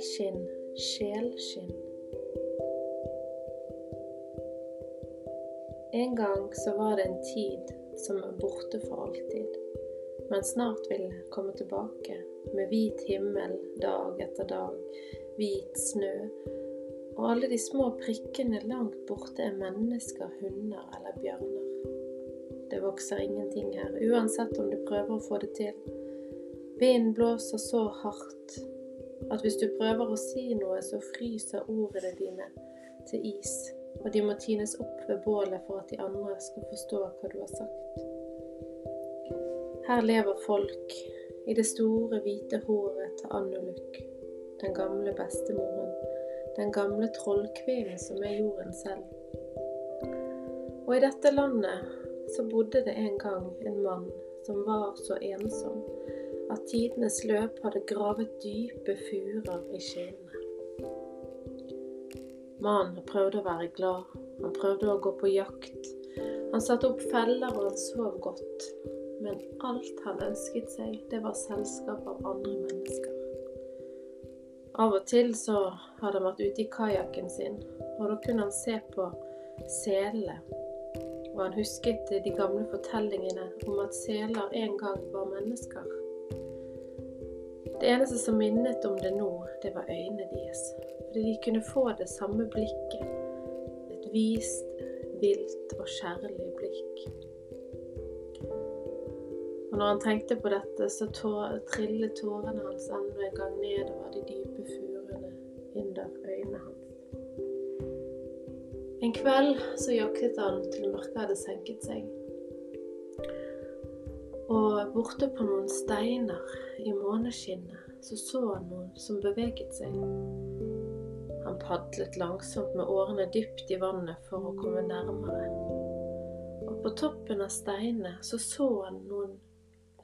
Selskinn, sjelskinn. En gang så var det en tid som er borte for alltid, men snart vil komme tilbake med hvit himmel dag etter dag, hvit snø, og alle de små prikkene langt borte er mennesker, hunder eller bjørner. Det vokser ingenting her, uansett om du prøver å få det til. Vinden blåser så hardt at hvis du prøver å si noe, så fryser ordene dine til is, og de må tines opp ved bålet for at de andre skal forstå hva du har sagt. Her lever folk i det store, hvite håret til Annuluk, den gamle bestemoren, den gamle trollkvinnen som er jorden selv. Og i dette landet så bodde det en gang en mann som var så ensom at tidenes løp hadde gravet dype furer i skinnene. Mannen prøvde å være glad, han prøvde å gå på jakt. Han satte opp feller og han sov godt. Men alt han ønsket seg, det var selskap av andre mennesker. Av og til så hadde han vært ute i kajakken sin, og da kunne han se på selene. Og han husket de gamle fortellingene om at seler en gang var mennesker. Det eneste som minnet om det nå, det var øynene deres. Fordi de kunne få det samme blikket. Et vist, vilt og kjærlig blikk. Og når han tenkte på dette, så trillet tårene hans enda en gang nedover de dype furene under øynene hans. En kveld så jaktet han til mørket hadde senket seg. Og borte på noen steiner i måneskinnet så så han noen som beveget seg. Han padlet langsomt med årene dypt i vannet for å komme nærmere. Og på toppen av steinene så så han noen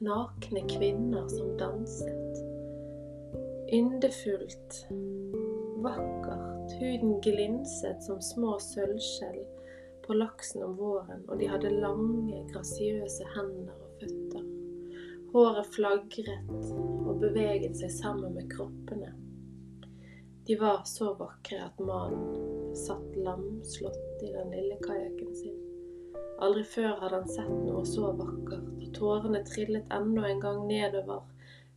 nakne kvinner som danset. Yndefullt, vakkert, huden glinset som små sølvskjell på laksen om våren, og de hadde lange, grasiøse hender og føtter. Håret flagret og beveget seg sammen med kroppene. De var så vakre at mannen satt lamslått i den lille kajakken sin. Aldri før hadde han sett noe så vakkert, og tårene trillet enda en gang nedover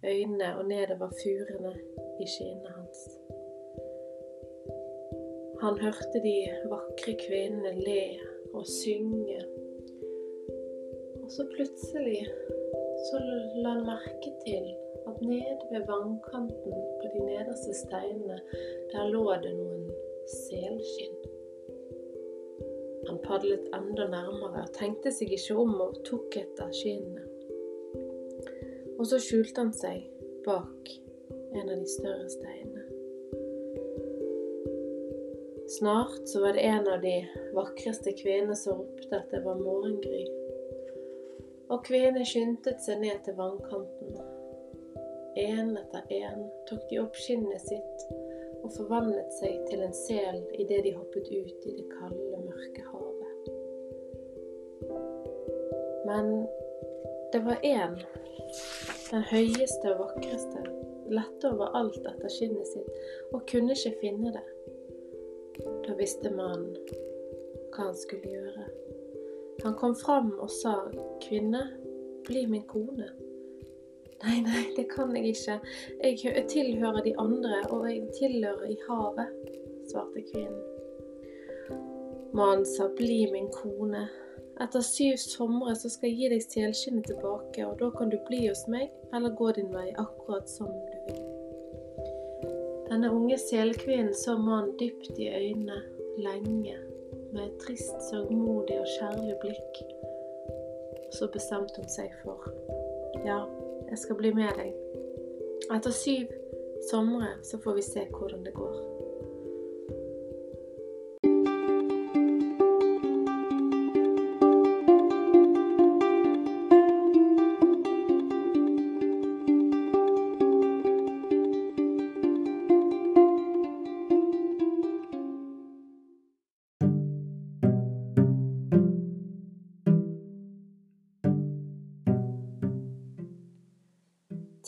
øynene og nedover furene i skinnene hans. Han hørte de vakre kvinnene le og synge, og så plutselig så la han merke til at nede ved vannkanten på de nederste steinene, der lå det noen selskinn. Han padlet enda nærmere, tenkte seg ikke om og tok et av skinnene. Og så skjulte han seg bak en av de større steinene. Snart så var det en av de vakreste kvinnene som ropte at det var morgengry og kvinnene skyndte seg ned til vannkanten. En etter en tok de opp skinnet sitt og forvandlet seg til en sel idet de hoppet ut i det kalde, mørke havet. Men det var én, den høyeste og vakreste, lette over alt etter skinnet sitt og kunne ikke finne det. Da visste mannen hva han skulle gjøre. Han kom fram og sa, 'Kvinne, bli min kone'. Nei, nei, det kan jeg ikke. Jeg tilhører de andre, og jeg tilhører i havet, svarte kvinnen. Mannen sa, 'Bli min kone'. Etter syv somre så skal jeg gi deg selskinnet tilbake, og da kan du bli hos meg, eller gå din vei, akkurat som du. Denne unge selkvinnen så mannen dypt i øynene lenge med et trist, sørgmodig og kjærlig blikk. Så bestemte hun seg for ja, jeg skal bli med deg. Etter syv somre så får vi se hvordan det går.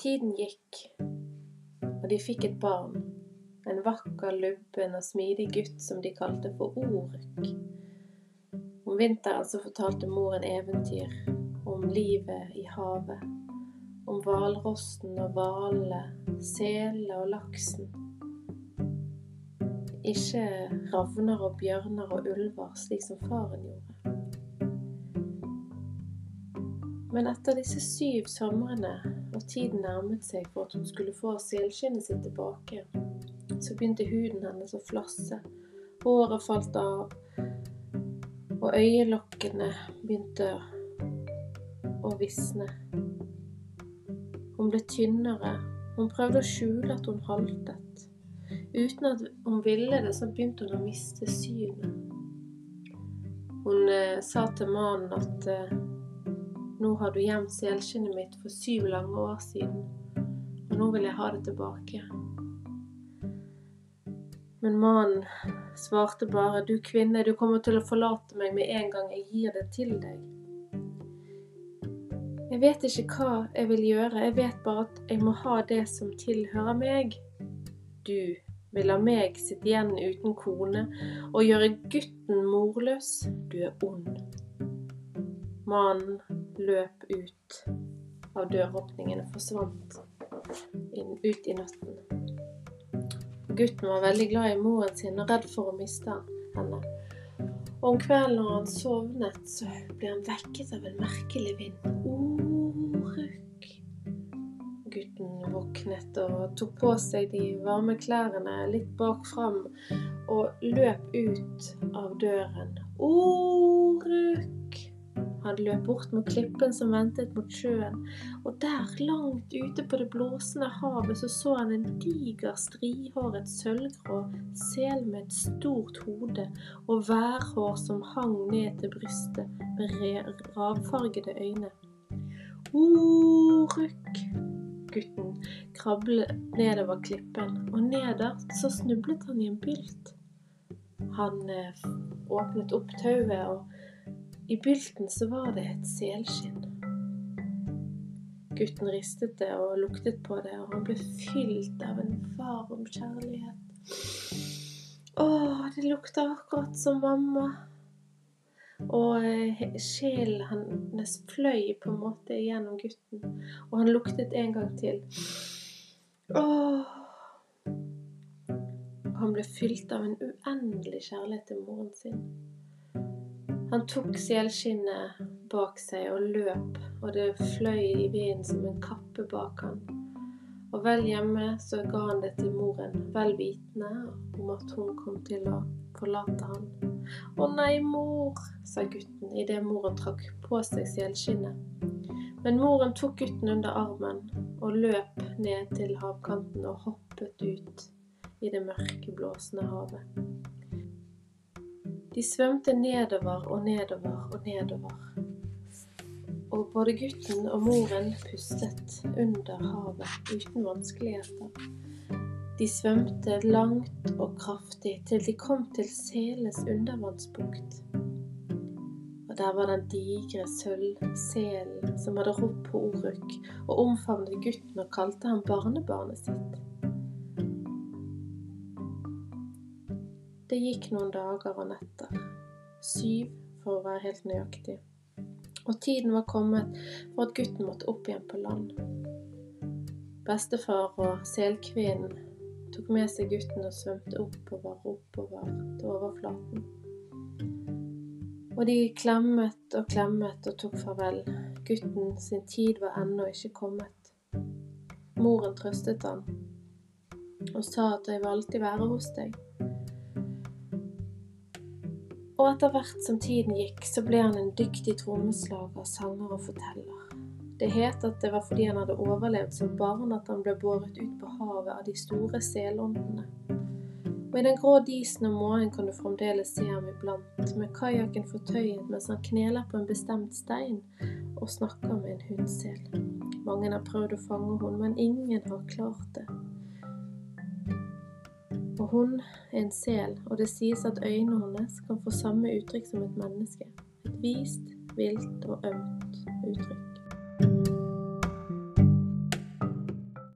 Tiden gikk, og de fikk et barn, En vakker, lubben og smidig gutt som de kalte for Oruk. Om vinteren så fortalte moren eventyr om livet i havet. Om hvalrossen og hvalene, selene og laksen. Ikke ravner og bjørner og ulver, slik som faren gjorde. Men etter disse syv somrene, og tiden nærmet seg for at hun skulle få selskinnet sitt tilbake, så begynte huden hennes å flasse, håret falt av, og øyelokkene begynte å visne. Hun ble tynnere, hun prøvde å skjule at hun haltet. Uten at hun ville det, så begynte hun å miste synet. Hun eh, sa til mannen at eh, nå har du gjemt selskinnet mitt for syv lange år siden, og nå vil jeg ha det tilbake. Men mannen svarte bare, du kvinne, du kommer til å forlate meg med en gang jeg gir det til deg. Jeg vet ikke hva jeg vil gjøre, jeg vet bare at jeg må ha det som tilhører meg. Du vil la meg sitte igjen uten kone og gjøre gutten morløs. Du er ond. Mannen løp ut av døråpningen og forsvant inn, ut i natten. Gutten var veldig glad i moren sin og redd for å miste henne. Og om kvelden når han sovnet, så ble han vekket av en merkelig vind. Oruk. Gutten våknet og tok på seg de varme klærne litt bak fram og løp ut av døren. Oruk! Han løp bort mot klippen som ventet mot sjøen, og der, langt ute på det blåsende havet, så så han en diger, strihåret sølvgrå sel med et stort hode og værhår som hang ned til brystet med ravfargede øyne. Oruk! Gutten krablet nedover klippen, og nederst så snublet han i en bylt. Han eh, åpnet opp tauet og i bylten så var det et selskinn. Gutten ristet det og luktet på det, og han ble fylt av en varm kjærlighet. Å, det lukter akkurat som mamma. Og eh, sjelen hans fløy på en måte gjennom gutten, og han luktet en gang til. Åh. Han ble fylt av en uendelig kjærlighet til moren sin. Han tok selskinnet bak seg og løp, og det fløy i vinden som en kappe bak han. Og vel hjemme så ga han det til moren, vel vitende om at hun kom til å forlate han. Å nei, mor, sa gutten idet moren trakk på seg selskinnet. Men moren tok gutten under armen og løp ned til havkanten og hoppet ut i det mørke, blåsende havet. De svømte nedover og nedover og nedover. Og både gutten og moren pustet under havet uten vanskeligheter. De svømte langt og kraftig til de kom til Seles undervannsbukt. Og der var den digre sølvselen som hadde ropt på Oruk og omfavnet gutten og kalte ham barnebarnet sitt. Det gikk noen dager og netter. Syv, for å være helt nøyaktig. Og tiden var kommet for at gutten måtte opp igjen på land. Bestefar og selkvinnen tok med seg gutten og svømte oppover, oppover til overflaten. Og de klemmet og klemmet og tok farvel. Gutten sin tid var ennå ikke kommet. Moren trøstet han og sa at jeg vil alltid være hos deg. Og etter hvert som tiden gikk, så ble han en dyktig trommeslager, sanger og forteller. Det het at det var fordi han hadde overlevd som barn at han ble båret ut på havet av de store selåndene. Og i den grå disen om morgenen kan du fremdeles se ham iblant, med kajakken fortøyet mens han kneler på en bestemt stein og snakker med en hundsel. Mange har prøvd å fange henne, men ingen har klart det. Og hun er en sel, og det sies at øynene hennes kan få samme uttrykk som et menneske. Et vist, vilt og ømt uttrykk.